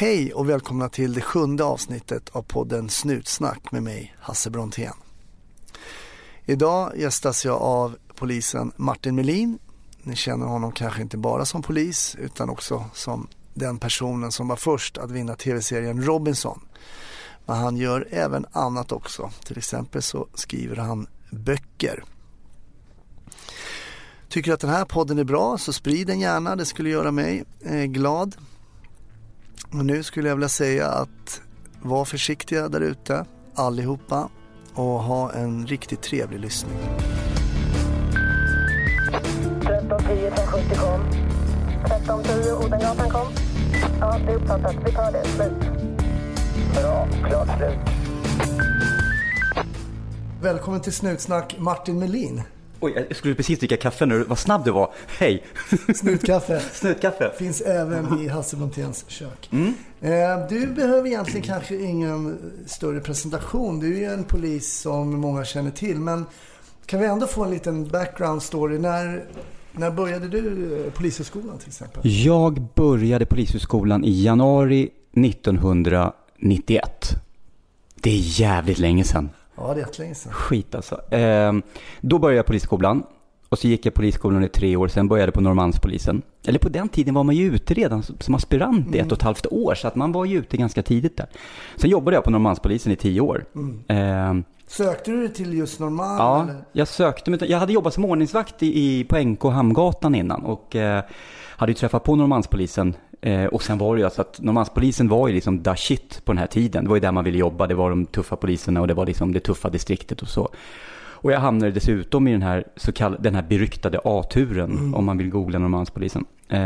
Hej och välkomna till det sjunde avsnittet av podden Snutsnack med mig, Hasse Brontén. Idag gästas jag av polisen Martin Melin. Ni känner honom kanske inte bara som polis utan också som den personen som var först att vinna tv-serien Robinson. Men han gör även annat också. Till exempel så skriver han böcker. Tycker du att den här podden är bra så sprid den gärna, det skulle göra mig eh, glad. Och nu skulle jag vilja säga att var försiktiga där ute, allihopa, och ha en riktigt trevlig lyssning. 1310 570 kom. 1310 Odengatan kom. Ja, det är uppfattat. Vi tar det. Slut. Bra. Klart slut. Välkommen till Snutsnack Martin Melin. Oj, jag skulle precis dricka kaffe nu. Vad snabb du var. Hej! Snutkaffe Snutkaffe. finns även i Hasse Bronténs kök. Mm. Eh, Du behöver egentligen kanske ingen större presentation. Du är ju en polis som många känner till. Men kan vi ändå få en liten background story? När, när började du eh, Polishögskolan till exempel? Jag började Polishögskolan i januari 1991. Det är jävligt länge sedan. Ja, det är jättelänge sedan. Skit alltså. Ehm, då började jag Polisskolan. Och så gick jag Polisskolan i tre år, sen började jag på Norrmalmspolisen. Eller på den tiden var man ju ute redan som aspirant i ett och ett halvt år, så att man var ju ute ganska tidigt där. Sen jobbade jag på Norrmalmspolisen i tio år. Ehm, Sökte du dig till just Norrmalm? Ja, eller? jag sökte mig. Jag hade jobbat som ordningsvakt i, i, på NK Hamngatan innan och eh, hade ju träffat på Norrmalmspolisen. Eh, och sen var det ju alltså att Norrmalmspolisen var ju liksom the shit på den här tiden. Det var ju där man ville jobba. Det var de tuffa poliserna och det var liksom det tuffa distriktet och så. Och jag hamnade dessutom i den här, så kallade, den här beryktade A-turen, om man vill googla Norrmalmspolisen. Eh,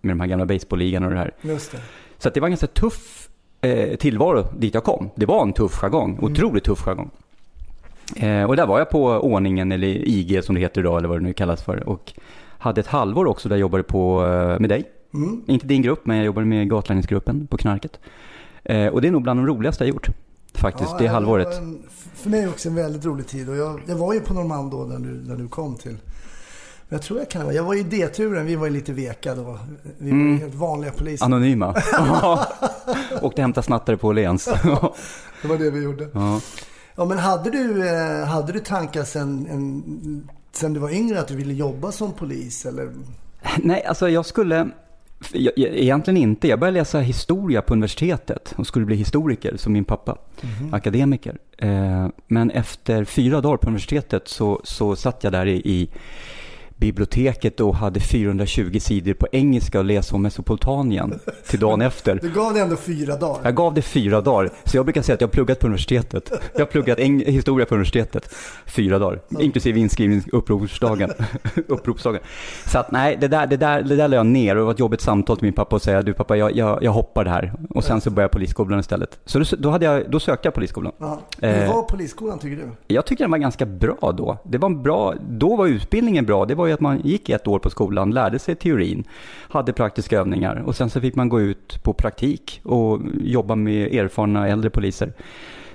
med de här gamla baseballligan och det här. Just det. Så det var en ganska tuff eh, tillvaro dit jag kom. Det var en tuff jargong, otroligt tuff jargong. Eh, och där var jag på ordningen, eller IG som det heter idag, eller vad det nu kallas för. Och hade ett halvår också där jag jobbade på, eh, med dig. Mm. Inte din grupp, men jag jobbade med gatlangningsgruppen på knarket. Eh, och det är nog bland de roligaste jag gjort. Faktiskt, Ja, det halvåret. en- För mig också en väldigt rolig tid. Och jag, jag var ju på Norrmalm då när du, när du kom till. Men jag tror jag kan Jag var i D-turen. Vi var ju lite veka då. Vi var Mm. ju helt vanliga poliser. Anonyma. Åkte hämta snattare på Åhléns. Det var det vi gjorde. ja. Ja, men hade du, eh, hade du tankar sen, en, sen du var yngre att du ville jobba som polis? Eller? Nej, alltså jag skulle... Jag, egentligen inte. Jag började läsa historia på universitetet och skulle bli historiker som min pappa. Akademiker. Eh, men efter fyra dagar på universitetet så, så satt jag där i biblioteket och hade 420 sidor på engelska och läsa om Mesopotamien till dagen efter. Du gav det ändå fyra dagar. Jag gav det fyra dagar. Så jag brukar säga att jag har pluggat på universitetet. Jag har pluggat eng- historia på universitetet. Fyra dagar. Inklusive inskrivning uppropsdagen. uppropsdagen. Så att nej, det där, det, där, det där la jag ner. Och det var ett jobbigt samtal till min pappa och säga du pappa, jag, jag, jag hoppar det här. Och sen så började jag polisskolan istället. Så då, då, hade jag, då sökte jag polisskolan. Ja. Hur Eh. var polisskolan tycker du? Jag tycker den var ganska bra då. Det var en bra, då var utbildningen bra. Det var ju att man gick ett år på skolan, lärde sig teorin, hade praktiska övningar och sen så fick man gå ut på praktik och jobba med erfarna äldre poliser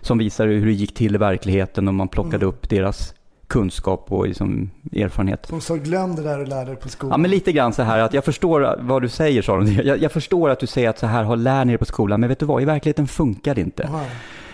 som visade hur det gick till i verkligheten och man plockade upp deras kunskap och liksom erfarenhet. Som sa glöm det där du lärde dig på skolan. Ja, men lite grann så här att jag förstår vad du säger, sa de. Jag, jag förstår att du säger att så här har lär ni er på skolan, men vet du vad, i verkligheten funkar det inte. Aha.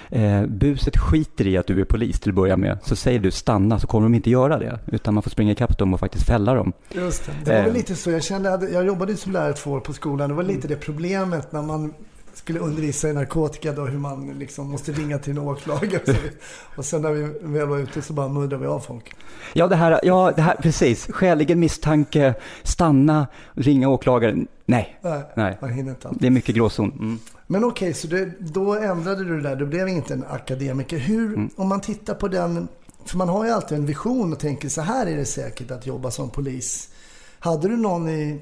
Eh, buset skiter i att du är polis till att börja med. Så säger du stanna så kommer de inte göra det. Utan man får springa ikapp dem och faktiskt fälla dem. Just det. Det var väl Eh. lite så. Jag kände, att jag jobbade som lärare två år på skolan. Det var lite det problemet när man skulle undervisa i narkotika då hur man liksom måste ringa till en åklagare. Och sen när vi väl var ute så bara muddrade vi av folk. Ja, det här, ja, det här precis. Skäligen misstanke, stanna, ringa åklagaren. Nej, Nej, nej. man hinner inte allt. Det är mycket gråzon. Mm. Men okej, så det, då ändrade du det där. Du blev inte en akademiker. Hur, Mm. om man tittar på den, för man har ju alltid en vision och tänker så här är det säkert att jobba som polis. Hade du någon i,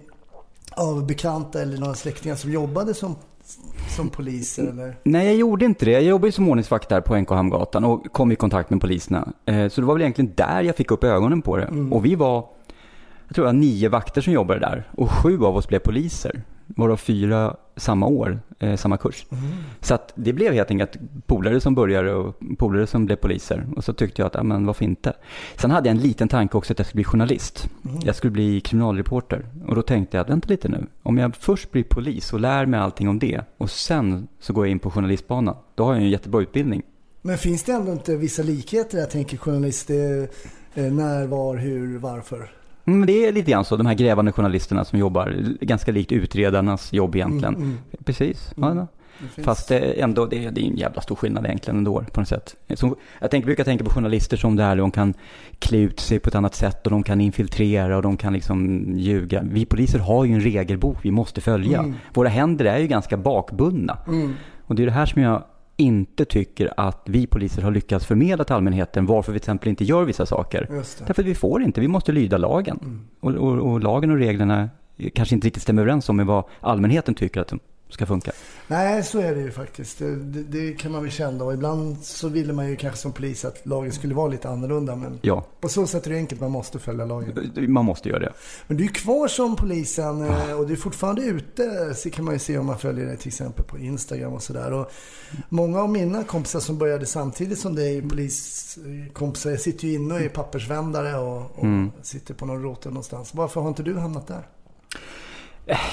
av bekanta eller några släktingar som jobbade som, som poliser eller? Nej, jag gjorde inte det. Jag jobbade som ordningsvakt där på NK Hamngatan och kom i kontakt med poliserna. Eh, så det var väl egentligen där jag fick upp ögonen på det. Och vi var, jag tror det var nio vakter som jobbade där. Och sju av oss blev poliser. Varav fyra samma år, eh, samma kurs. Så att det blev helt enkelt polare som började och polare som blev poliser. Och så tyckte jag att, ja men varför inte? Sen hade jag en liten tanke också att jag skulle bli journalist. Jag skulle bli kriminalreporter. Och då tänkte jag, att, vänta lite nu. Om jag först blir polis och lär mig allting om det och sen så går jag in på journalistbanan. Då har jag en jättebra utbildning. Men finns det ändå inte vissa likheter? Jag tänker journalist, är, eh, när, var, hur, varför? Mm, Men det är lite grann så, de här grävande journalisterna som jobbar ganska likt utredarnas jobb egentligen. Mm, mm. Precis. Ja, ja. Fast ändå, det är, det är en jävla stor skillnad egentligen ändå på något sätt. Jag tänker, brukar tänka på journalister som det här, de kan klä ut sig på ett annat sätt och de kan infiltrera och de kan liksom ljuga. Vi poliser har ju en regelbok vi måste följa. Mm. Våra händer är ju ganska bakbundna. Mm. Och det är det här som jag inte tycker att vi poliser har lyckats förmedla till allmänheten varför vi till exempel inte gör vissa saker. Därför att vi får inte, vi måste lyda lagen. Mm. Och, och, och lagen och reglerna kanske inte riktigt stämmer överens om med vad allmänheten tycker att de ska funka. Nej, så är det ju faktiskt. Det, det, kan man väl känna. Och ibland så ville man ju kanske som polis att lagen skulle vara lite annorlunda. Men Ja, på så sätt är det enkelt. Man måste följa lagen. man måste göra det. Men du är kvar som polisen eh, och du är fortfarande ute. Så kan man ju se om man följer dig till exempel på Instagram och sådär. Många av mina kompisar som började samtidigt som dig, poliskompisar, sitter ju inne och är pappersvändare och, och Mm. sitter på någon rotel någonstans. Varför har inte du hamnat där?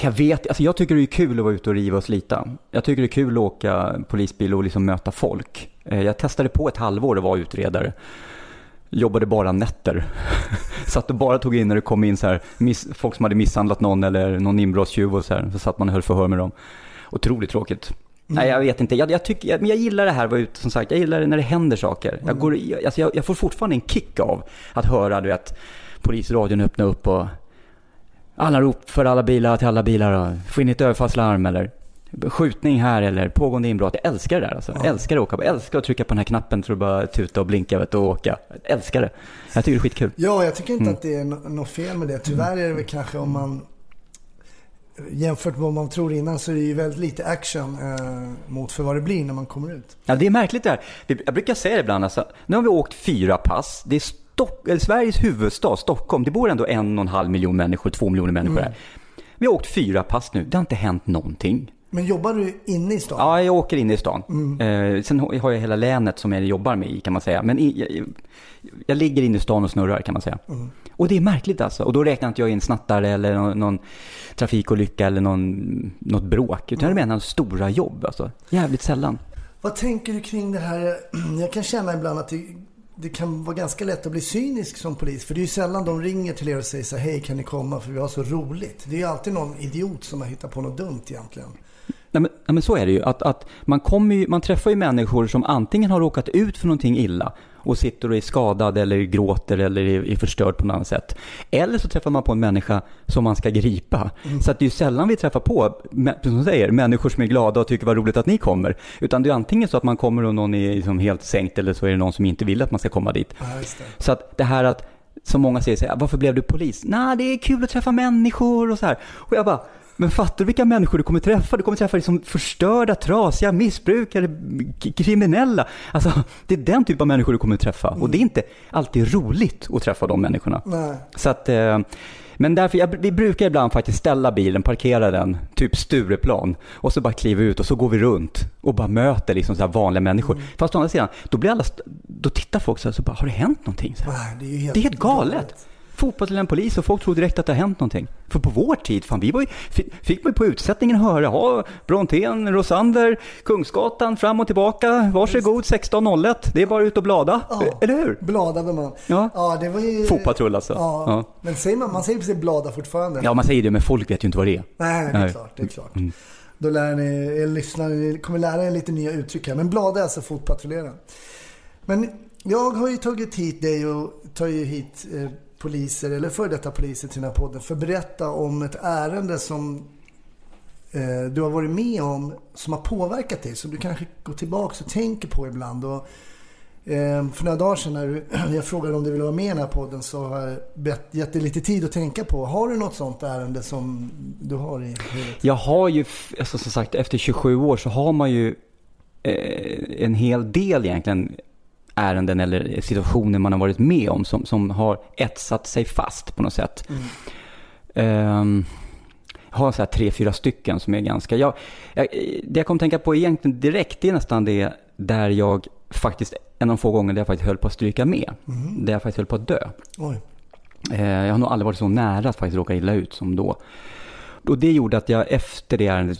Jag vet, alltså jag tycker det är kul att vara ute och riva och slita. Jag tycker det är kul att åka polisbil och liksom möta folk. Eh, Jag testade på ett halvår att vara utredare. Jobbade bara nätter. Satt och bara tog in när det kom in så här, miss, folk som hade misshandlat någon eller någon inbrottstjuv och så här. Så satt man och höll förhör med dem. Otroligt tråkigt. Nej, jag vet inte. Jag, jag, tycker, jag, men jag gillar det här vara ute, som sagt. Jag gillar det när det händer saker. Jag, går, jag, alltså jag, jag får fortfarande en kick av att höra, du vet, polisradion öppna upp och alla rop för alla bilar till alla bilar få in ett överfallslarm eller skjutning här eller pågående inbrott. Jag älskar det där alltså. Jag älskar att åka. Jag älskar att trycka på den här knappen för att bara tuta och blinka vet, och åka. Jag älskar det. Jag tycker det är skitkul. Ja, jag tycker inte Mm. att det är nå- något fel med det. Tyvärr är det väl kanske om man jämfört med vad man tror innan så är det ju väldigt lite action eh, mot för vad det blir när man kommer ut. Ja, det är märkligt det här. Jag brukar säga det ibland alltså. Nu har vi åkt fyra pass. Det är Stock, eller Sveriges huvudstad, Stockholm. Det bor ändå en och en halv miljon människor, två miljoner människor här. Vi har åkt fyra pass nu. Det har inte hänt någonting. Men jobbar du inne i stan? Ja, jag åker in i stan. Eh, sen har jag hela länet som jag jobbar med i kan man säga. Men i, jag, jag ligger inne i stan och snurrar kan man säga. Och det är märkligt alltså. Och då räknar inte jag in snattare eller någon, någon trafikolycka eller någon, något bråk. Utan jag menar stora jobb alltså. Jävligt sällan. Vad tänker du kring det här? Jag kan känna ibland att det, det kan vara ganska lätt att bli cynisk som polis. För det är ju sällan de ringer till er och säger så här, hej kan ni komma för vi har så roligt. Det är ju alltid någon idiot som har hittat på något dumt egentligen. Nej men, nej men så är det ju. Att, att man, kommer ju, man träffar ju människor som antingen har råkat ut för någonting illa och sitter och är skadad eller gråter eller är, är förstörd på något annat sätt. Eller så träffar man på en människa som man ska gripa. Så att det är ju sällan vi träffar på, som du säger, människor som är glada och tycker vad roligt att ni kommer. Utan det är antingen så att man kommer och någon är liksom helt sänkt eller så är det någon som inte vill att man ska komma dit. Ja. Så att det här att, som många säger, så här, varför blev du polis? Nej, det är kul att träffa människor och så här. Och jag bara, men fattar du vilka människor du kommer träffa? Du kommer träffa liksom förstörda, trasiga, missbrukare, kriminella. Alltså, det är den typ av människor du kommer träffa. Och det är inte alltid roligt att träffa de människorna. Nej. Så att, eh, men därför, jag, vi brukar ibland faktiskt ställa bilen, parkera den, typ Stureplan. Och så bara kliva ut och så går vi runt och bara möter liksom så här vanliga människor. Fast å andra sidan, då blir alla, då tittar folk så här, så bara, har det hänt någonting? Så här. Det är helt, Det är helt galet. Fotbollsledaren polis och folk tror direkt att det har hänt någonting. För på vår tid, fan, vi var ju, fi- fick man ju på utsättningen höra, ja, Brontén, Rosander, Kungsgatan, fram och tillbaka, varsågod 16.01, det är bara ut och blada. Ja. Eller hur? Bladade man. Ja. ja det var ju... Fotpatrull alltså. Ja. Ja. Men säger man, man säger precis blada fortfarande. Ja, man säger det, men folk vet ju inte vad det är. Nej, det är Nej. klart. Det är klart. Då lär ni, er lyssnare, ni kommer lära er lite nya uttryck här. Men blada är alltså fotpatrullera. Men jag har ju tagit hit dig och tar ju hit eh, poliser, eller före detta poliser till den här podden för att berätta om ett ärende som eh, du har varit med om som har påverkat dig. Som du kanske går tillbaka och tänker på ibland. Och, eh, för några dagar sedan när du, jag frågade om du ville vara med i den här podden så har jag bett, gett dig lite tid att tänka på. Har du något sånt ärende som du har i huvudet? Jag har ju, alltså som sagt, efter 27 år så har man ju eh, en hel del egentligen ärenden eller situationer man har varit med om som, som har etsat sig fast på något sätt. Ehm, har så här tre, fyra stycken som är ganska... Jag, jag, det jag kom tänka på egentligen direkt, det är nästan det där jag faktiskt, en av de få gånger där jag faktiskt höll på att stryka med. Mm. Där jag faktiskt höll på att dö. Oj. Eh, jag har nog aldrig varit så nära att faktiskt råka illa ut som då. Och det gjorde att jag efter det ärendet,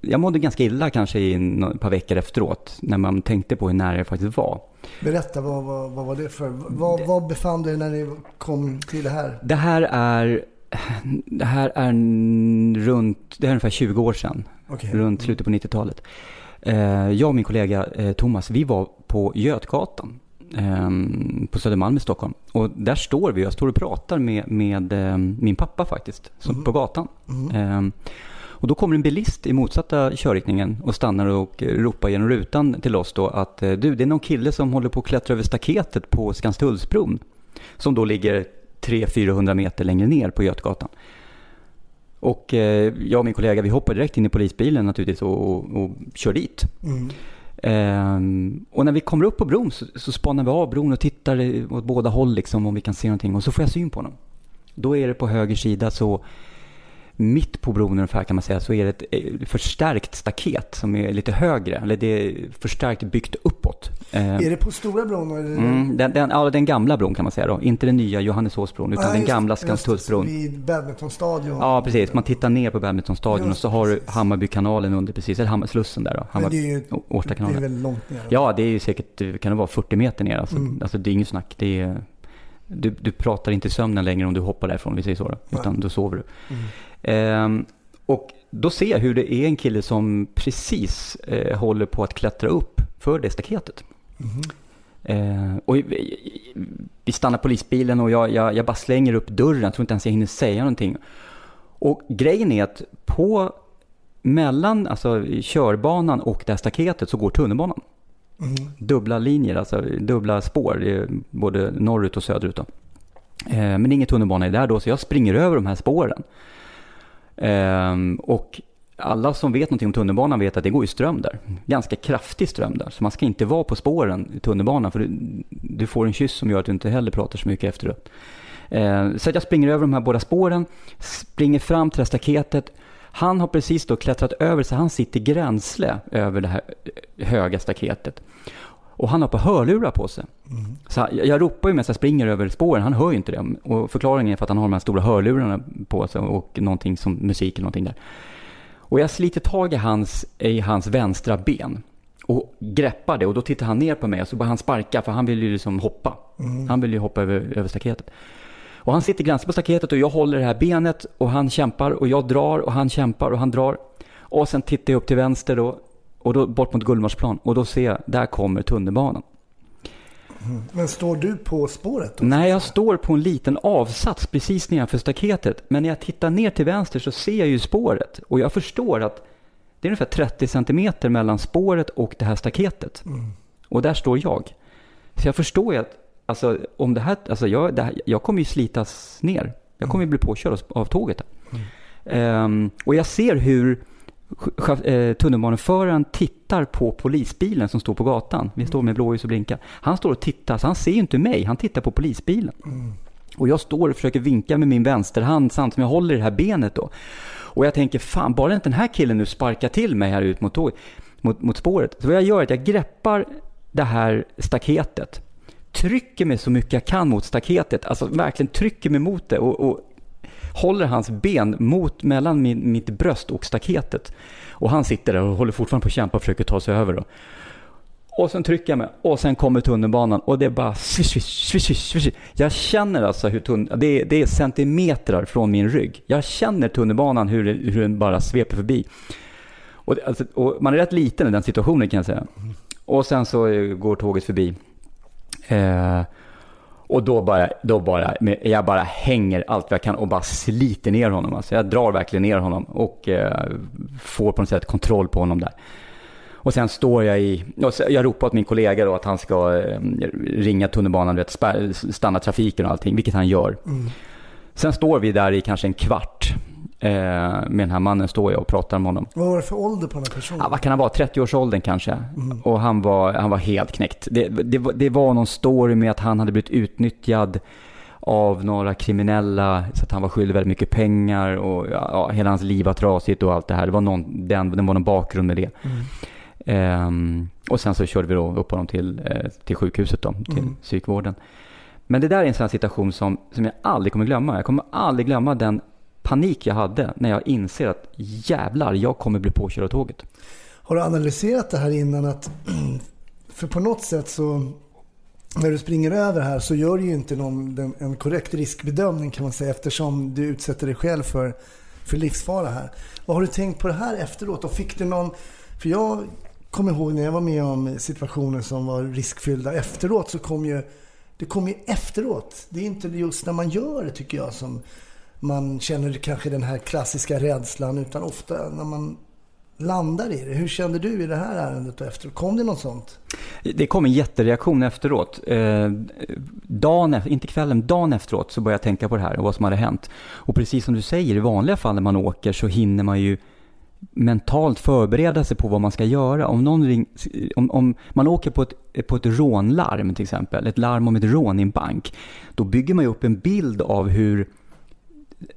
jag mådde ganska illa kanske i ett par veckor efteråt, när man tänkte på hur nära det faktiskt var. Berätta, vad, vad, vad var det för? Vad, vad befann du er när ni kom till det här? Det här är, det här är runt, det här är ungefär 20 år sedan, Okej. runt slutet på 90-talet. Eh, jag och min kollega eh, Thomas, vi var på Götgatan eh, på Södermalm i Stockholm. Och där står vi, jag står och pratar med, med eh, min pappa faktiskt, som, på gatan. Eh, och då kommer en bilist i motsatta körriktningen och stannar och eh, ropar genom rutan till oss då att eh, du, det är någon kille som håller på att klättra över staketet på Skanstullsbron. Som då ligger 300-400 meter längre ner på Götgatan. Och eh, jag och min kollega vi hoppar direkt in i polisbilen naturligtvis och, och, och kör dit. Mm. Ehm, och när vi kommer upp på bron så, så spanar vi av bron och tittar åt båda håll liksom om vi kan se någonting. Och så får jag syn på honom. Då är det på höger sida så mitt på bron ungefär kan man säga så är det ett eh, förstärkt staket som är lite högre. Eller det är förstärkt byggt uppåt. Ehm, Är det på Stora bron? Eller? mm, den, den, ja, den gamla bron kan man säga då. Inte den nya Johanneshåsbron utan Ja, den just- gamla Skanstullsbron. Vid badmintonstadion. Ja, precis. Man tittar ner på badmintonstadion och Just så har du. Hammarbykanalen under precis, eller Hammarslussen där då. Hammar, det är ju det är väldigt långt ner. Ja, det är ju säkert, kan det vara 40 meter ner alltså. Mm. Alltså det är inget snack. Det är, du, du pratar inte i sömnen längre om du hoppar därifrån, vi säger så då. Utan då sover du. Mm. Ehm, och då ser jag hur det är en kille som precis eh, håller på att klättra upp för det staketet. Mhm. Eh, och vi, stannar polisbilen och jag, jag, jag bara slänger upp dörren. Jag tror inte ens jag hinner säga någonting. Och grejen är att på mellan alltså, körbanan och det här staketet så går tunnelbanan. Mm. Dubbla linjer, alltså dubbla spår, både norrut och söderut. Då. Eh, men ingen tunnelbana är där då, så jag springer över de här spåren. Ehm, och alla som vet någonting om tunnelbanan vet att det går ju ström där. Ganska kraftig ström där. Så man ska inte vara på spåren i tunnelbanan för du, du får en kyss som gör att du inte heller pratar så mycket efteråt. Ehm, så jag springer över de här båda spåren, springer fram till det här staketet. Han har precis då klättrat över så han sitter gränsle över det här eh, höga staketet. Och han har på hörlurar på sig. Så jag, jag ropar ju medan jag springer över spåren, han hör ju inte det. Och förklaringen är för att han har de här stora hörlurarna på sig och någonting som musik eller någonting där. Och jag sliter tag i hans, i hans vänstra ben och greppar det och då tittar han ner på mig och så börjar han sparka för han vill ju liksom hoppa. Han vill ju hoppa över, över staketet. Och han sitter granskande på staketet och jag håller det här benet och han kämpar och jag drar och han kämpar och han drar. Och sen tittar jag upp till vänster då och då bort mot Gullmarsplan och då ser jag, där kommer tunnelbanan. Men står du på spåret då? Nej, jag står på en liten avsats precis nedanför staketet. Men när jag tittar ner till vänster så ser jag ju spåret. Och jag förstår att det är ungefär 30 centimeter mellan spåret och det här staketet. Och där står jag. Så jag förstår ju att alltså, om det här, alltså jag, det här, jag kommer ju slitas ner. Jag kommer ju bli påkörd av- tåget. Ehm, och jag ser hur tunnelbaneföraren tittar på polisbilen som står på gatan. Vi står med blåljus och blinkar. Han står och tittar, så han ser ju inte mig. Han tittar på polisbilen. Och jag står och försöker vinka med min vänsterhand samtidigt som jag håller i det här benet då. Och jag tänker, fan, bara inte den här killen nu sparkar till mig här ut mot, tåg, mot, mot spåret. Så vad jag gör är att jag greppar det här staketet, trycker mig så mycket jag kan mot staketet, alltså verkligen trycker mig mot det och, och håller hans ben mot, mellan min, mitt bröst och staketet. Och han sitter där och håller fortfarande på att kämpa och försöker ta sig över. Då. Och sen trycker jag mig och sen kommer tunnelbanan och det är bara swish, swish, swish, swish, swish. Jag känner alltså hur tunn, det, är, det är centimeter från min rygg. Jag känner tunnelbanan hur, hur den bara sveper förbi. Och, alltså, och man är rätt liten i den situationen kan jag säga. Och sen så eh, går tåget förbi. Eh, och då bara, då bara, jag bara hänger allt vad jag kan och bara sliter ner honom. Alltså jag drar verkligen ner honom och eh, får på något sätt kontroll på honom där. Och sen står jag i, jag ropar åt min kollega då att han ska eh, ringa tunnelbanan, vet, stanna trafiken och allting, vilket han gör. Sen står vi där i kanske en kvart. Eh, med den här mannen står jag och pratar med honom. Vad var det för ålder på den här personen? Ja, vad kan han vara? 30-årsåldern kanske. Och han var, han var helt knäckt. Det, det, var- det var någon story med att han hade blivit utnyttjad av några kriminella så att han var skyldig väldigt mycket pengar och ja, hela hans liv var trasigt och allt det här. Det var någon, den, det var någon bakgrund med det. Ehm, och sen så körde vi då upp honom till, eh, till sjukhuset då, till Mm. psykvården. Men det där är en sån här situation som, som jag aldrig kommer glömma. Jag kommer aldrig glömma den panik jag hade när jag inser att jävlar, jag kommer bli påkörd av tåget. Har du analyserat det här innan att, för på något sätt så när du springer över här så gör du ju inte någon, den, en korrekt riskbedömning kan man säga eftersom du utsätter dig själv för, för livsfara här. Vad har du tänkt på det här efteråt? Och fick du någon, för jag kommer ihåg när jag var med om situationer som var riskfyllda efteråt så kom ju, det kom ju efteråt. Det är inte just när man gör det tycker jag som man känner kanske den här klassiska rädslan utan ofta när man landar i det. Hur kände du i det här ärendet och efteråt? Kom det något sånt? Det kom en jättereaktion efteråt. Eh, dagen, inte kvällen, dagen efteråt så började jag tänka på det här och vad som hade hänt. Och precis som du säger, i vanliga fall när man åker så hinner man ju mentalt förbereda sig på vad man ska göra. Om, någon ring, om, om man åker på ett, på ett rånlarm till exempel, ett larm om ett rån i en bank, då bygger man ju upp en bild av hur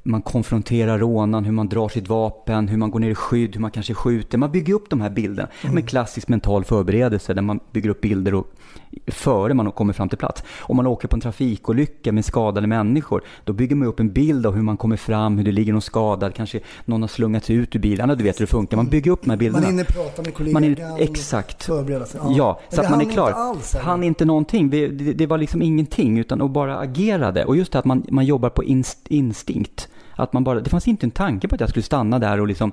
man konfronterar rånaren, hur man drar sitt vapen, hur man går ner i skydd, hur man kanske skjuter. Man bygger upp de här bilderna med klassisk mental förberedelse där man bygger upp bilder och, före man kommer fram till plats. Om man åker på en trafikolycka med skadade människor, då bygger man upp en bild av hur man kommer fram, hur det ligger någon skadad, kanske någon har slungats ut ur bilen. Ja, Du vet hur det funkar. Man bygger upp de här bilderna. Man hinner prata med kollegan, Man hinner- exakt. förbereda sig. Ja, Men så att man är klar. Inte alls, han inte någonting. Det, det var liksom ingenting, utan att bara agerade. Och just det att man, man jobbar på inst, instinkt. Att man bara, det fanns inte en tanke på att jag skulle stanna där och liksom,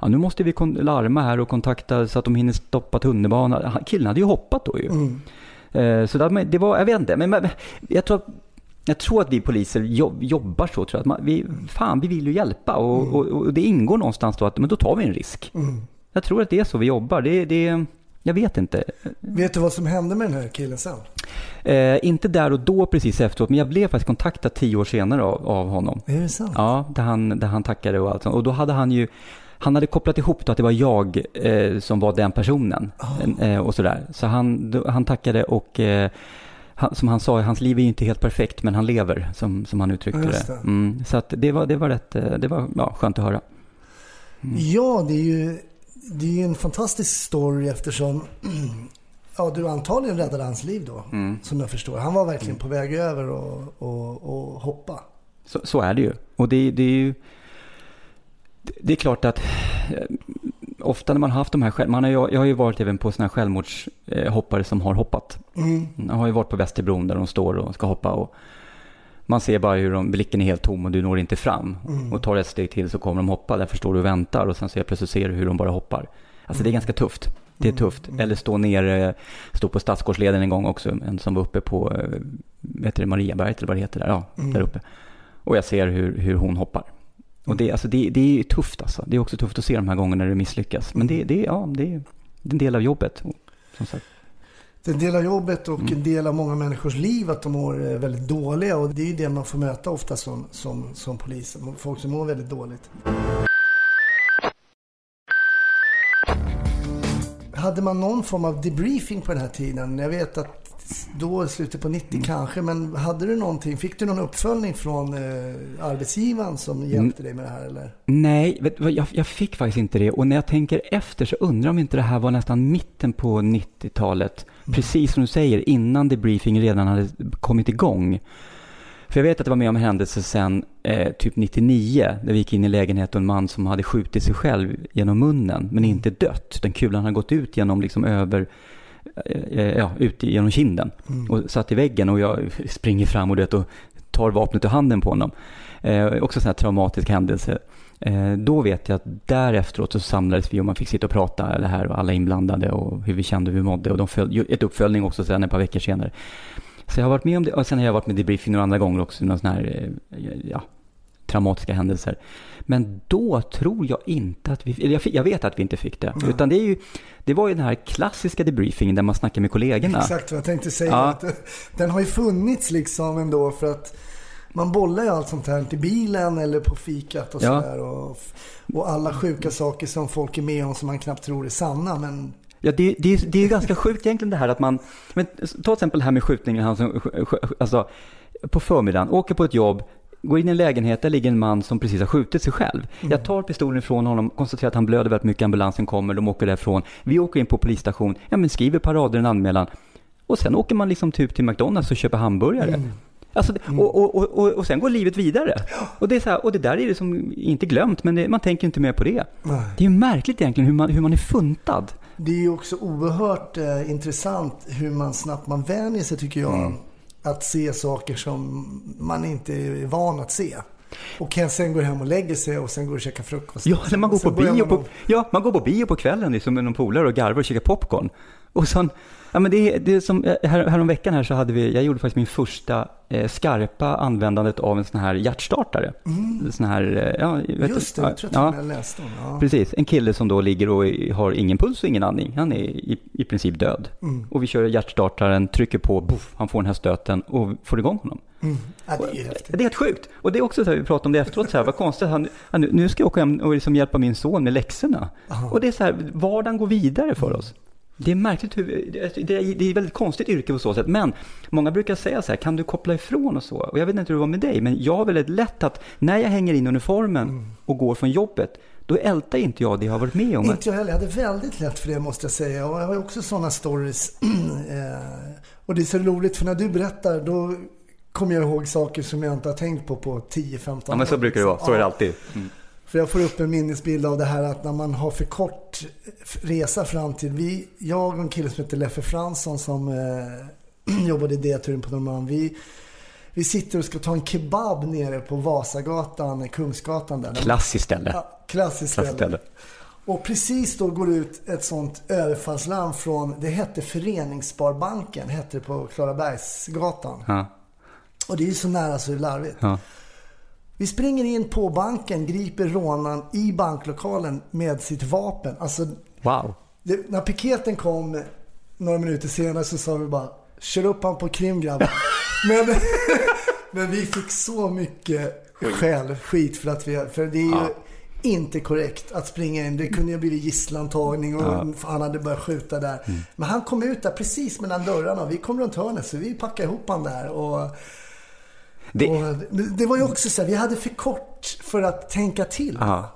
ja, nu måste vi larma här och kontakta så att de hinner stoppa tunnelbanan. Killen hade ju hoppat då ju. Mm. Eh, Så det, var, jag vet inte, men, jag tror jag tror att vi poliser jobb, jobbar så. Tror jag. Att vi, fan, vi vill ju hjälpa och, och, och det ingår någonstans då att men då tar vi en risk. Mm. Jag tror att det är så vi jobbar. Det, det, jag vet inte. Vet du vad som hände med den här killen sen? Eh, inte där och då precis efteråt, men jag blev faktiskt kontaktad tio år senare av, av honom. Är det sant? Ja, där han, där han tackade och allt sånt. Och då hade han ju, han hade kopplat ihop då att det var jag eh, som var den personen. Eh, och sådär. Så han, då, han tackade och eh, han, som han sa, hans liv är ju inte helt perfekt, men han lever, som, som han uttryckte Ja, det. det. Mm, så att det var, det var rätt, eh, det var ja, skönt att höra. Ja, det är ju det är ju en fantastisk story eftersom ja, du antagligen räddade hans liv då. Mm. Som jag förstår. Han var verkligen på väg över och, och, och hoppa. Så, så är det ju. Och det, det är ju... det- är klart att eh, ofta när man har haft de här själv, man har, ju- jag har ju varit även på sådana här självmordshoppare som har hoppat. Mm. Jag har ju varit på Västerbron där de står och ska hoppa och man ser bara hur de, blicken är helt tom och du når inte fram. Och tar ett steg till så kommer de hoppa, därför står du och väntar och sen så plötsligt ser du hur de bara hoppar. Alltså det är ganska tufft. Det är tufft. Eller stå nere, stå på Stadsgårdsleden en gång också, en som var uppe på, eh, vad heter det, Mariaberget eller vad det heter där, ja, där uppe. Och jag ser hur, hur hon hoppar. Och det, alltså det, det är tufft alltså. Det är också tufft att se de här gångerna när det misslyckas. Men det, det, ja, det, är- en del av jobbet. Som sagt. Det är en del av jobbet och Mm. en del av många människors liv att de mår eh, väldigt dåliga. Och det är ju det man får möta ofta som, som, som polis. Folk som mår väldigt dåligt. Hade man någon form av debriefing på den här tiden? Jag vet att då slutet på 90 Mm. kanske, men hade du någonting? Fick du någon uppföljning från eh, arbetsgivaren som Mm. hjälpte dig med det här eller? Nej, vet, jag, jag fick faktiskt inte det. Och när jag tänker efter så undrar om inte det här var nästan mitten på 90-talet. Precis som du säger, innan debriefing redan hade kommit igång. För jag vet att det var med om en händelse sen eh, typ 99, där vi gick in i lägenhet och en man som hade skjutit sig själv genom munnen, men inte dött. Den kulan hade gått ut genom liksom över, eh, ja, ut genom kinden och satt i väggen och jag springer fram och, det, och tar vapnet ur handen på honom. Eh, också en sån här traumatisk händelse. Eh, då vet jag att därefteråt så samlades vi och man fick sitta och prata det här och alla inblandade och hur vi kände och hur vi mådde. Och de följde, ett uppföljning också sen ett par veckor senare. Så jag har varit med om det och sen har jag varit med i debriefing några andra gånger också, någon sån här eh, ja, traumatiska händelser. Men då tror jag inte att vi, eller jag, vet att vi inte fick det. Utan det, är ju, det var ju den här klassiska debriefingen där man snackar med kollegorna. Exakt vad jag tänkte säga. Ja. Att, eh, den har ju funnits liksom ändå för att man bollar ju allt sånt här i bilen eller på fikat och Ja. sådär. Och, och alla sjuka saker som folk är med om som man knappt tror är sanna. Men Ja, det, det, är- det är ju ganska sjukt egentligen det här att man, men ta till exempel det här med skjutningen, han som, alltså, på förmiddagen, åker på ett jobb, går in i en lägenhet, där ligger en man som precis har skjutit sig själv. Jag tar pistolen ifrån honom, konstaterar att han blöder väldigt mycket, ambulansen kommer, de åker därifrån. Vi åker in på polisstation, ja men skriver på rader en anmälan. Och sen åker man liksom typ till McDonalds och köper hamburgare. Alltså, och, och, och, och, och sen går livet vidare. Och det, är så här, och det där är det som inte glömt, men det, man tänker inte mer på det. Nej. Det är ju märkligt egentligen hur man, hur man är funtad. Det är ju också oerhört eh, intressant hur man snabbt man vänjer sig tycker jag. Mm. Att se saker som man inte är van att se. Och kan sen gå hem och lägger sig och sen går och käkar frukost. Ja, när man går sen på bio på, ja, man går på bio på kvällen liksom med någon polare och garvar och käkar popcorn. Och sen, ja men det det är som, eh, här, häromveckan här så hade vi, jag gjorde faktiskt min första eh, skarpa användandet av en sån här hjärtstartare. En Sån här, eh, ja, vet Mm. Just det, du, jag tror ja, att jag läste om ja. Precis, en kille som då ligger och har ingen puls och ingen andning. Han är i, i princip död. Mm. Och vi kör hjärtstartaren, trycker på, boff, han får den här stöten och får igång honom. Mm. Ja, det är häftigt. Det är helt sjukt. Och det är också så här, vi pratade om det efteråt, så här, vad konstigt, han, han, nu ska jag åka hem och liksom hjälpa min son med läxorna. Aha. Och det är så här, vardagen går vidare för oss. Det är märkligt hur, det är, det är ett väldigt konstigt yrke på så sätt. Men många brukar säga så här, kan du koppla ifrån och så? Och jag vet inte hur det var med dig, men jag har väldigt lätt att när jag hänger in uniformen och går från jobbet, då ältar inte jag det jag har varit med om. Inte jag heller. Jag hade väldigt lätt för det måste jag säga. Och jag har också sådana stories. Eh, och det är så roligt för när du berättar då kommer jag ihåg saker som jag inte har tänkt på på 10-15 år. Ja, men så brukar det vara. Så är det alltid. Mm. För jag får upp en minnesbild av det här att när man har för kort resa fram till... Vi, jag och en kille som heter Leffe Fransson som eh, jobbade i D-turen på Norrmalm. Vi, vi sitter och ska ta en kebab nere på Vasagatan, Kungsgatan där. Klassiskt ställe. Ja, klassiskt Klassiskt ställe. ställe. Och precis då går ut ett sånt överfallslarm från, det hette Föreningssparbanken, hette det på Klarabergsgatan. Ja, Och det är ju så nära så det är larvigt. ja. Vi springer in på banken, griper rånaren i banklokalen med sitt vapen. Alltså, Wow. det, när piketen kom några minuter senare så sa vi bara Kör upp han på krim grabbar. men, men vi fick så mycket skäll, skit för att vi, för det är ju Ja. inte korrekt att springa in. Det kunde ju blivit gisslantagning och han hade börjat skjuta där. Mm. Men han kom ut där precis mellan dörrarna vi kom runt hörnet så vi packade ihop han där. Och, Det, det, var ju också så här, vi hade för kort för att tänka till. ja.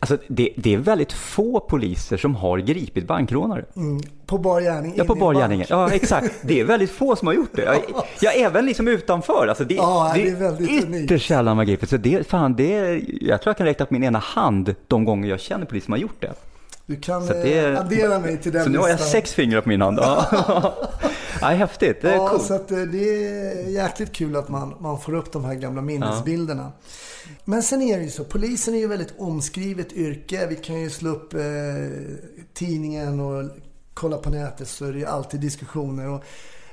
Alltså, det, det är väldigt få poliser som har gripit bankrånare. Mm, på bar gärning. Ja, på bar bank. gärningen. Ja, exakt. Det är väldigt få som har gjort det. Jag, jag även liksom utanför. Alltså det, Ja, det är väldigt ytterst sällan man griper. Så det, fan, det är, jag tror jag kan räkna på min ena hand de gånger jag känner poliser som har gjort det. Du kan Så det är- eh, addera mig till den Så nu har jag listan. sex fingrar på min hand. Ja, ja häftigt. Det är Ja, coolt. så eh, det är jäkligt kul att man, man får upp de här gamla minnesbilderna. Men sen är det ju så, polisen är ju väldigt omskrivet yrke. Vi kan ju slå upp eh, tidningen och kolla på nätet så är det ju alltid diskussioner. Och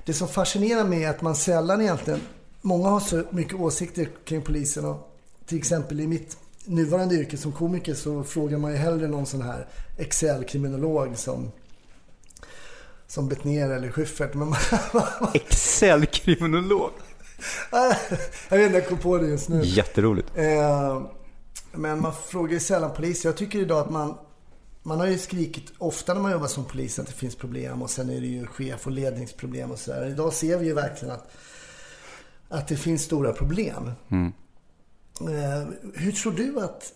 det som fascinerar mig är att man sällan egentligen, många har så mycket åsikter kring polisen. Och till exempel i mitt nuvarande yrke som komiker så frågar man ju hellre någon sån här Excel-kriminolog som som Betnér eller Schyffert. Men man, Excel-kriminolog. jag vet inte, jag kom på det just nu. Jätteroligt. Eh, men man frågar ju sällan polis. Jag tycker idag att man man har ju skrikit ofta när man jobbar som polis att det finns problem och sen är det ju chef och ledningsproblem och sådär. Idag ser vi ju verkligen att, att det finns stora problem. Eh, hur tror du att,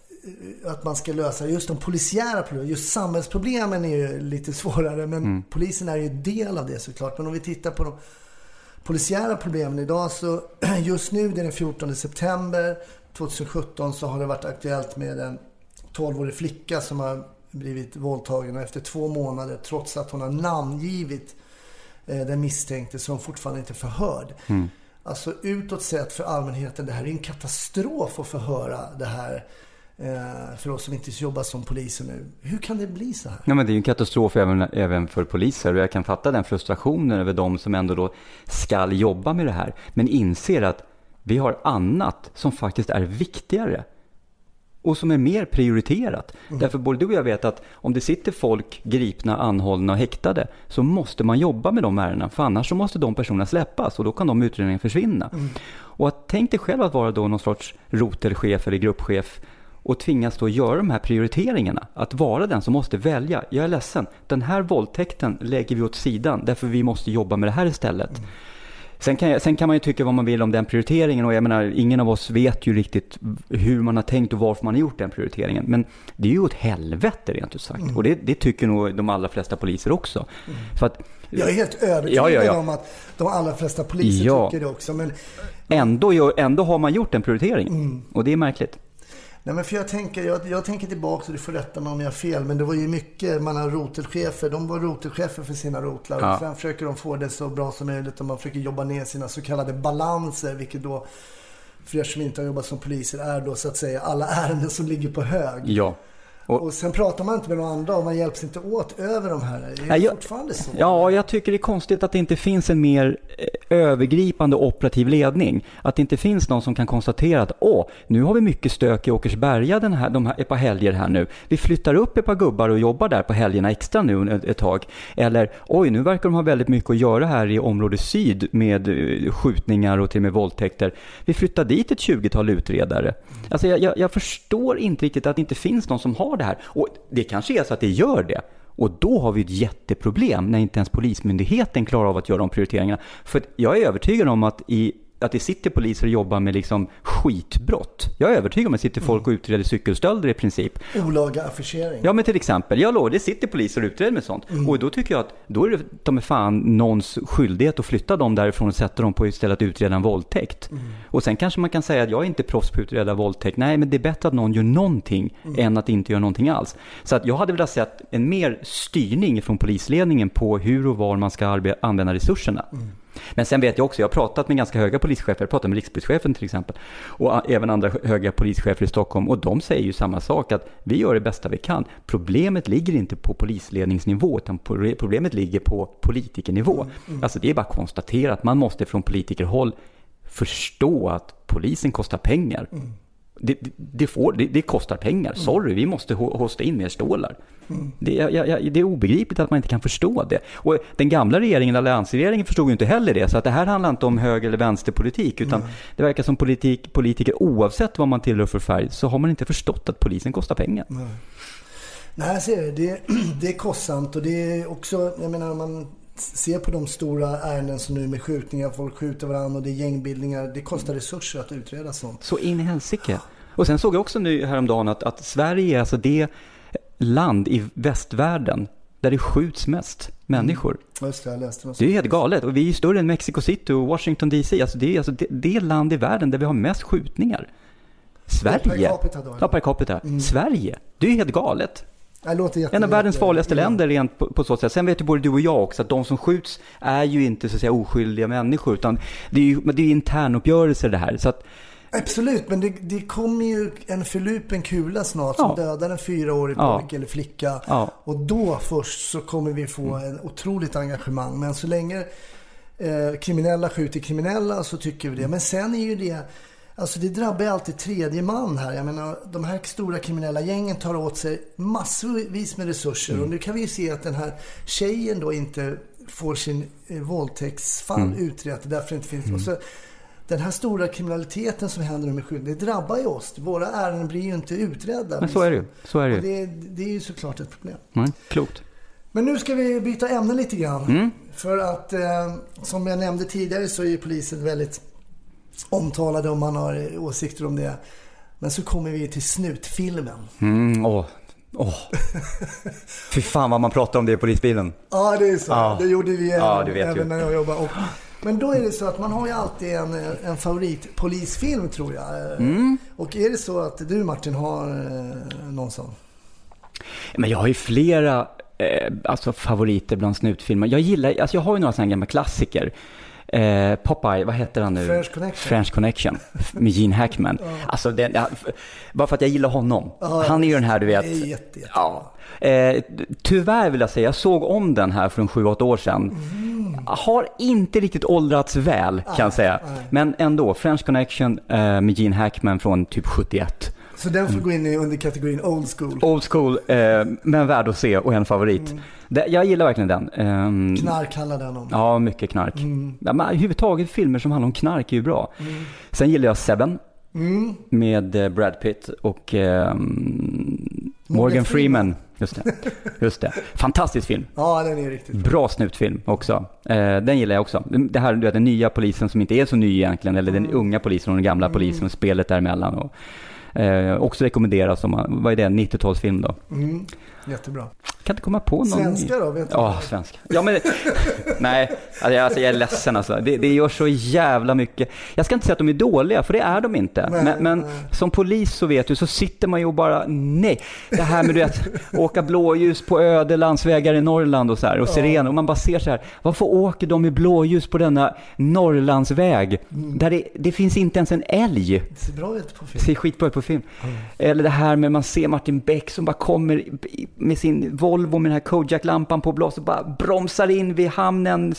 att man ska lösa just de polisiära problemen? Just samhällsproblemen är ju lite svårare men polisen är ju en del av det såklart. Men om vi tittar på de polisiära problemen idag så just nu, det är den 14 september 2017, så har det varit aktuellt med en 12-årig flicka som har blivit våldtagen och efter två månader, trots att hon har namngivit eh, den misstänkte, hon fortfarande inte förhörd. Alltså utåt sett för allmänheten, det här är en katastrof att få höra det här eh, för oss som inte jobbar som poliser nu. Hur kan det bli så här? Ja, men det är ju en katastrof även, även för poliser och jag kan fatta den frustrationen över de som ändå då ska jobba med det här. Men inser att vi har annat som faktiskt är viktigare och som är mer prioriterat. Därför både du och jag vet att om det sitter folk gripna, anhållna och häktade så måste man jobba med de ärendena för annars så måste de personerna släppas och då kan de utredningarna försvinna. Och att, tänk dig själv att vara då någon sorts rotelchef eller gruppchef och tvingas då göra de här prioriteringarna. Att vara den som måste välja. Jag är ledsen, den här våldtäkten lägger vi åt sidan därför vi måste jobba med det här istället. Sen kan, jag, sen kan man ju tycka vad man vill om den prioriteringen och jag menar, ingen av oss vet ju riktigt hur man har tänkt och varför man har gjort den prioriteringen. Men det är ju åt helvete rent ut sagt. Mm. Och det, det tycker nog de allra flesta poliser också. För att Jag är helt övertygad Ja, ja, ja. om att de allra flesta poliser tycker det också. Men, ändå, ändå har man gjort den prioriteringen. Mm. Och det är märkligt. Nej men för jag, tänker, jag, jag tänker tillbaka, och du får rätta mig om jag har fel, men det var ju mycket, man har rotelchefer, de var rotelchefer för sina rotlar. Ja. Och sen försöker de få det så bra som möjligt och man försöker jobba ner sina så kallade balanser, vilket då för er som inte har jobbat som poliser är då så att säga alla ärenden som ligger på hög. Ja. Och, Och sen pratar man inte med några andra och man hjälps inte åt över de här. Det är Nej, fortfarande så. Ja, jag tycker det är konstigt att det inte finns en mer eh, övergripande operativ ledning. Att det inte finns någon som kan konstatera att åh, nu har vi mycket stök i Åkersberga den här, de här, ett par helger här nu. Vi flyttar upp ett par gubbar och jobbar där på helgerna extra nu ett, ett tag. Eller oj, nu verkar de ha väldigt mycket att göra här i område syd med eh, skjutningar och till och med våldtäkter. Vi flyttar dit ett 20-tal utredare. Alltså jag, jag, jag förstår inte riktigt att det inte finns någon som har det här. Och det kanske är så att det gör det. Och då har vi ett jätteproblem när inte ens Polismyndigheten klarar av att göra de prioriteringarna. För jag är övertygad om att, i, att det sitter poliser och jobbar med liksom skitbrott. Jag är övertygad om att det sitter folk och utreder cykelstölder i princip. Olaga affischering. Ja men till exempel, jag lovar, det sitter poliser och utreder med sånt. Och då tycker jag att då är det ta mig fan någons skyldighet att flytta dem därifrån och sätta dem på istället att utreda en våldtäkt. Och sen kanske man kan säga att jag är inte proffs på att utreda våldtäkt. Nej, men det är bättre att någon gör någonting än att inte göra någonting alls. Så att jag hade velat sett en mer styrning från polisledningen på hur och var man ska använda resurserna. Men sen vet jag också, jag har pratat med ganska höga polischefer, jag pratat med rikspolischefen till exempel, och även andra höga polischefer i Stockholm, och de säger ju samma sak, att vi gör det bästa vi kan. Problemet ligger inte på polisledningsnivå, utan problemet ligger på politikernivå. Alltså det är bara att konstatera att man måste från politikerhåll förstå att polisen kostar pengar. Det, det, det, får, det, det kostar pengar. Sorry, vi måste ho- hosta in mer stålar. Det, är- jag, jag, det är obegripligt att man inte kan förstå det. Och den gamla regeringen, alliansregeringen, förstod ju inte heller det. Så att det här handlar inte om höger eller vänsterpolitik. Utan det verkar som politik, politiker, oavsett vad man tillhör för färg, så har man inte förstått att polisen kostar pengar. Nej, jag ser det. det. Det är kostsamt och det är också, jag menar om man ser på de stora ärenden som nu med skjutningar, folk skjuter varandra och det är gängbildningar. Det kostar resurser att utreda sånt. Så in i helsike. Och sen såg jag också nu häromdagen att, att Sverige är alltså det land i västvärlden där det skjuts mest människor. Just det, jag läste Det är helt galet. Och vi är ju större än Mexico City och Washington DC. Alltså det är alltså det, det land i världen där vi har mest skjutningar. Sverige. per capita då? Ja, per capita. Sverige. Det är helt galet. En av världens farligaste länder rent på, på så sätt. Sen vet ju både du och jag också att de som skjuts är ju inte så att säga oskyldiga människor. Utan det är ju det är internuppgörelser det här. Så att, Absolut, men det, det kommer ju en förlupen kula snart som Ja. dödar en fyraårig Ja. pojke eller flicka. Ja. Och då först så kommer vi få en otroligt engagemang. Men så länge eh, kriminella skjuter kriminella så tycker vi det. Men sen är ju det, alltså det drabbar ju alltid tredje man här. Jag menar, de här stora kriminella gängen tar åt sig massvis med resurser. Och nu kan vi ju se att den här tjejen då inte får sin eh, våldtäktsfall utrett därför det inte finns. Och så, den här stora kriminaliteten som händer med skjutningar, det drabbar ju oss. Våra ärenden blir ju inte utredda. men så är det ju. Så är det ju. det, det är ju såklart ett problem. Mm, klokt. Men nu ska vi byta ämne lite grann. Mm. För att eh, som jag nämnde tidigare så är ju polisen väldigt omtalade om man har åsikter om det. Men så kommer vi till snutfilmen. Mm, åh. Åh. Fy fan vad man pratar om det i polisbilen. Ja, det är så. Ja. Det gjorde vi Ja, även, ju. när jag jobbade. Och, men då är det så att man har ju alltid en, en favoritpolisfilm tror jag. Mm. Och är det så att du Martin har eh, någon sån? Men jag har ju flera eh, alltså favoriter bland snutfilmer. Jag gillar, alltså jag har ju några sådana gamla klassiker. Eh, Popeye, vad heter han nu? French Connection. French Connection med Gene Hackman. Alltså den, ja, bara för att jag gillar honom. Ja, han är ju den här du vet. Jätte, jätte. Ja. Eh, tyvärr vill jag säga, jag såg om den här för en 7-8 år sedan. Har inte riktigt åldrats väl kan jag säga. nej. Men ändå, French Connection eh, med Gene Hackman från typ 71. Så den får gå in i under kategorin old school. Old school, eh, men värd att se och en favorit. Det, jag gillar verkligen den. Ehm, Knark handlar den om. Ja, mycket knark. Ja, men överhuvudtaget filmer som handlar om knark är ju bra. Sen gillar jag Seven med eh, Brad Pitt och ehm, Morgan, Morgan Freeman. just det. Just det. Fantastisk film. Ja, den är riktigt bra. Bra snutfilm också. Eh, den gillar jag också. Det här, du vet, den nya polisen som inte är så ny egentligen, eller den unga polisen och den gamla polisen och spelet däremellan. Och, eh, också rekommenderas, om man, vad är det, 90-talsfilm då? Mm, jättebra. Kan inte komma på någon Svenska då? Vet du? Ja, svenska. Ja, men nej, alltså, jag- alltså, jag är ledsen alltså. Det, det gör så jävla mycket. Jag ska inte säga att de är dåliga, för det är de inte. Nej, men men nej. som polis så vet du, så sitter man ju och bara, nej. Det här med du vet, åka blåljus på öde landsvägar i Norrland och så här, och sirener. Och man bara ser så här, varför åker de med blåljus på denna Norrlandsväg? Mm. Där det, det finns inte ens en älg. Det ser bra ut på film. Ser skitbra ut på film. Eller det här med man ser Martin Beck som bara kommer i- med sin Volvo med den här Kojak-lampan på blås och bara bromsar in vid hamnen.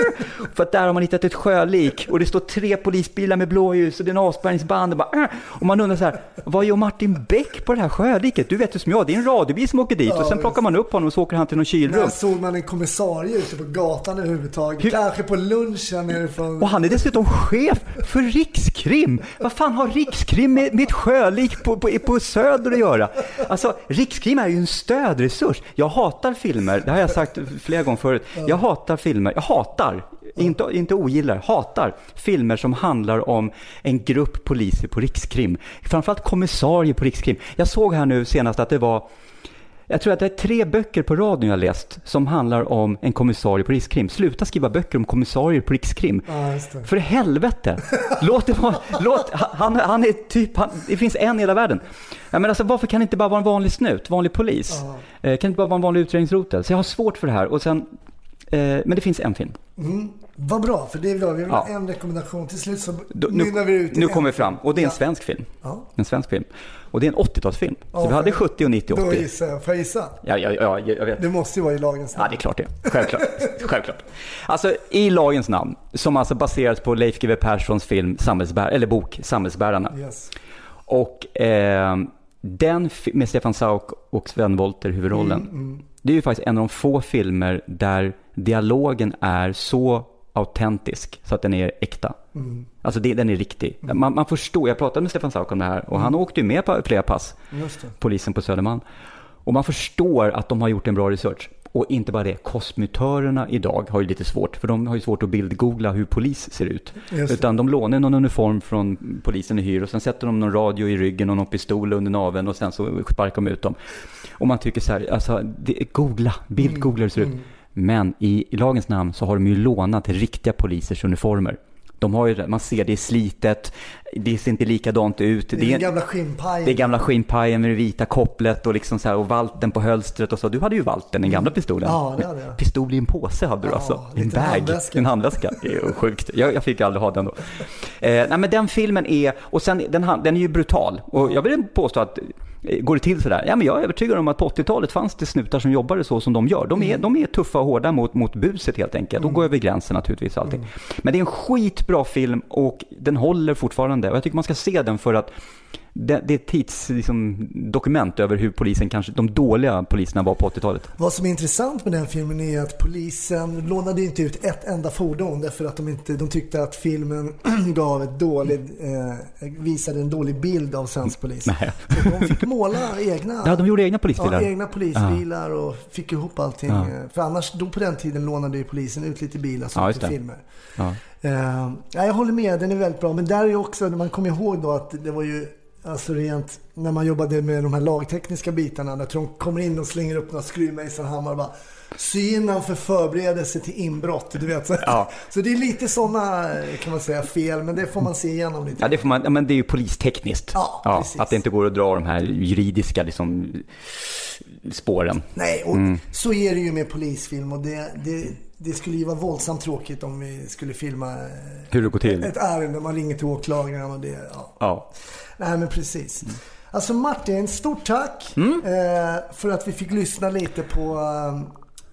För att där har man hittat ett sjölik och det står tre polisbilar med blåljus och det är en avspärrningsband. Och, bara, och man undrar så här, vad gör Martin Beck på det här sjöliket? Du vet ju som jag, det är en radiobil som åker dit och sen plockar man upp honom och så åker han till något kylrum. När såg man en kommissarie ute på gatan överhuvudtaget? Hur- Kanske på lunchen nerifrån... Och han är dessutom chef för Rikskrim. Vad fan har Rikskrim med, med ett sjölik på, på, på Söder att göra? Alltså, Rikskrim är ju en stödresurs. Jag hatar filmer, det har jag sagt flera gånger förut. Jag hatar filmer, jag hatar, inte, inte ogillar, hatar filmer som handlar om en grupp poliser på Rikskrim. Framförallt kommissarier på Rikskrim. Jag såg här nu senast att det var jag tror att det är tre böcker på radion jag har läst som handlar om en kommissarie på Rikskrim. Sluta skriva böcker om kommissarier på Rikskrim. Ja. För helvete! Låt det vara, låt, han, han är typ, han, det finns en i hela världen. Ja, men alltså, varför kan det inte bara vara en vanlig snut, vanlig polis? Eh, kan det inte bara vara en vanlig utredningsrotel? Så jag har svårt för det här. Och sen, eh, men det finns en film. Mm. Vad bra, för det är bra. Vi vill Ja. en rekommendation. Till slut så Då, mynnar vi ut nu en kommer vi fram. Och det är en Ja. svensk film. Ja. En svensk film. Och det är en 80-talsfilm. Så Ja, vi hade för- 70 och 90 och Då 80. gissar jag. Får jag gissa? Ja, ja, ja, jag vet. Det måste ju vara i lagens Ja, namn. det är klart det. Självklart. Självklart. Alltså, i lagens namn, som alltså baseras på Leif GW Perssons film, Samhällsbär, eller bok Samhällsbärarna. Yes. Och eh, den med Stefan Sauk och Sven Wollter huvudrollen. Det är ju faktiskt en av de få filmer där dialogen är så autentisk så att den är äkta. Alltså det, den är riktig. Man, man förstår, jag pratade med Stefan Sauk om det här och han åkte ju med på flera pass polisen på Södermalm. Och man förstår att de har gjort en bra research. Och inte bara det, kosmetörerna idag har ju lite svårt, för de har ju svårt att bildgoogla hur polis ser ut. Utan de lånar någon uniform från polisen i hyr och sen sätter de någon radio i ryggen och någon pistol under naveln och sen så sparkar de ut dem. Och man tycker så här, alltså, det, googla, bildgoogla hur det ser ut. Men i, i lagens namn så har de ju lånat riktiga polisers uniformer. De har ju, man ser det är slitet, det ser inte likadant ut. Det är Det är, gamla skinnpajen. det är gamla skinnpajen med det vita kopplet och, liksom så här, och valten på hölstret och så. Du hade ju valten, den gamla pistolen. Ja, det hade jag. Pistol i en påse hade du Ja, alltså. I en bag, handväska. en handväska. Det är ju sjukt. Jag, jag fick aldrig ha den då. Eh, nej men den filmen är, och sen den, den är ju brutal. Och jag vill påstå att Går det till sådär? Ja, men jag är övertygad om att på 80-talet fanns det snutar som jobbade så som de gör. De är, de är tuffa och hårda mot, mot buset helt enkelt. De går över gränsen naturligtvis allting. Men det är en skitbra film och den håller fortfarande. Och jag tycker man ska se den för att det, det är ett tidsdokument liksom, dokument över hur polisen kanske, de dåliga poliserna var på 80-talet. Vad som är intressant med den filmen är att polisen lånade inte ut ett enda fordon därför att de, inte, de tyckte att filmen gav ett dåligt, eh, visade en dålig bild av svensk polis. Nej. Så de fick måla egna, Ja, de gjorde egna polisbilar. ja, egna polisbilar och fick ihop allting. Ja. För annars, då på den tiden lånade ju polisen ut lite bilar som Ja, till filmer. Ja. Eh, ja, jag håller med, den är väldigt bra. Men där är ju också, man kommer ihåg då att det var ju Alltså rent, när man jobbade med de här lagtekniska bitarna, när de kommer in och slänger upp några skruvmejselhammar och bara sy innan för förberedelse till inbrott. Du vet. Så, Ja. så det är lite sådana, kan man säga, fel. Men det får man se igenom lite. Ja, det, får man, ja, men det är ju polistekniskt. Ja, precis. att det inte går att dra de här juridiska liksom, spåren. Nej, och Mm. så är det ju med polisfilm. Och det, det, det skulle ju vara våldsamt tråkigt om vi skulle filma eh, Hur det går till. ett ärende. Man ringer till åklagaren och det, ja. Ja. Nej men precis. Alltså Martin, stort tack eh, för att vi fick lyssna lite på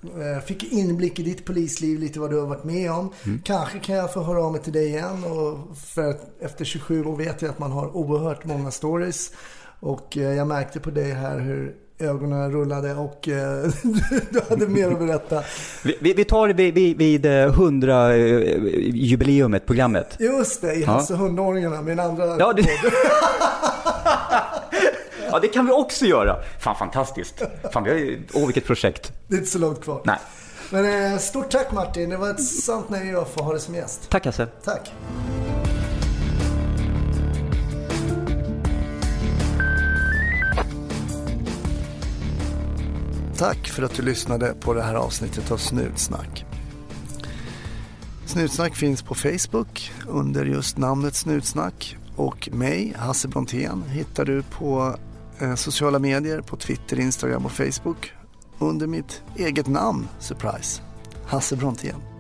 eh, Fick inblick i ditt polisliv, lite vad du har varit med om. Kanske kan jag få höra av mig till dig igen. Och för efter 27 år vet jag att man har oerhört många stories. Och jag märkte på dig här hur ögonen rullade och eh, du hade mer att berätta. Vi, vi, tar det vid, vid, vid eh, 100-jubileumet, programmet. Just det, i Ja. Hasse hundåringarna, min andra Ja, det, Ja, det kan vi också göra. Fan, fantastiskt. Fan, vi har. Åh, vilket projekt. Det är inte så långt kvar. Nej. Men eh, stort tack Martin. Det var ett sant nöje att få ha dig som gäst. Tack, Hasse. Tack. Tack för att du lyssnade på det här avsnittet av Snutsnack. Snutsnack finns på Facebook under just namnet Snutsnack och mig, Hasse Brontén, hittar du på eh, sociala medier, på Twitter, Instagram och Facebook under mitt eget namn, surprise, Hasse Brontén.